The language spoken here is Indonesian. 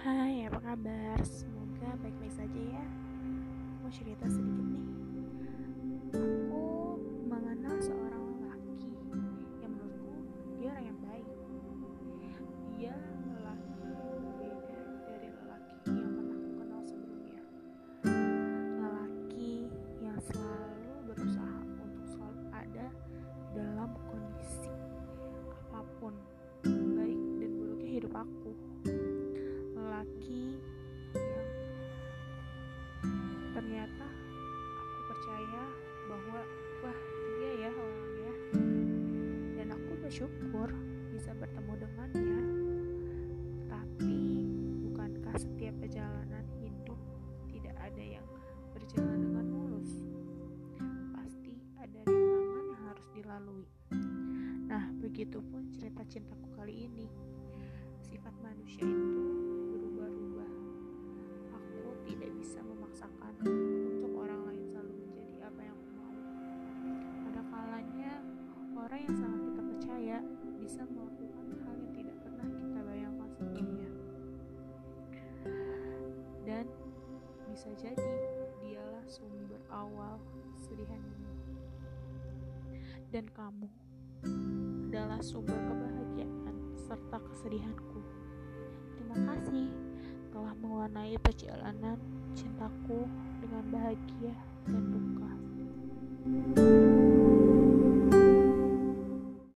Hai, apa kabar? Semoga baik-baik saja ya. Mau cerita sedikit nih. Aku mengenal seorang lelaki yang menurutku dia orang yang baik. Dia lelaki berbeda dari lelaki yang pernah aku kenal sebelumnya. Lelaki yang selalu berusaha untuk selalu ada dalam kondisi apa pun, baik dan buruknya hidup aku. ternyata aku percaya bahwa wah dia ya orangnya. Dan aku bersyukur bisa bertemu dengannya. Tapi bukankah setiap perjalanan hidup tidak ada yang berjalan dengan mulus? Pasti ada rintangan yang harus dilalui. Nah begitupun cerita cintaku kali ini. Sifat manusia itu bisa jadi dialah sumber awal kesedihan ini. Dan kamu adalah sumber kebahagiaan serta kesedihanku. Terima kasih telah mewarnai perjalanan cintaku dengan bahagia dan duka. thank you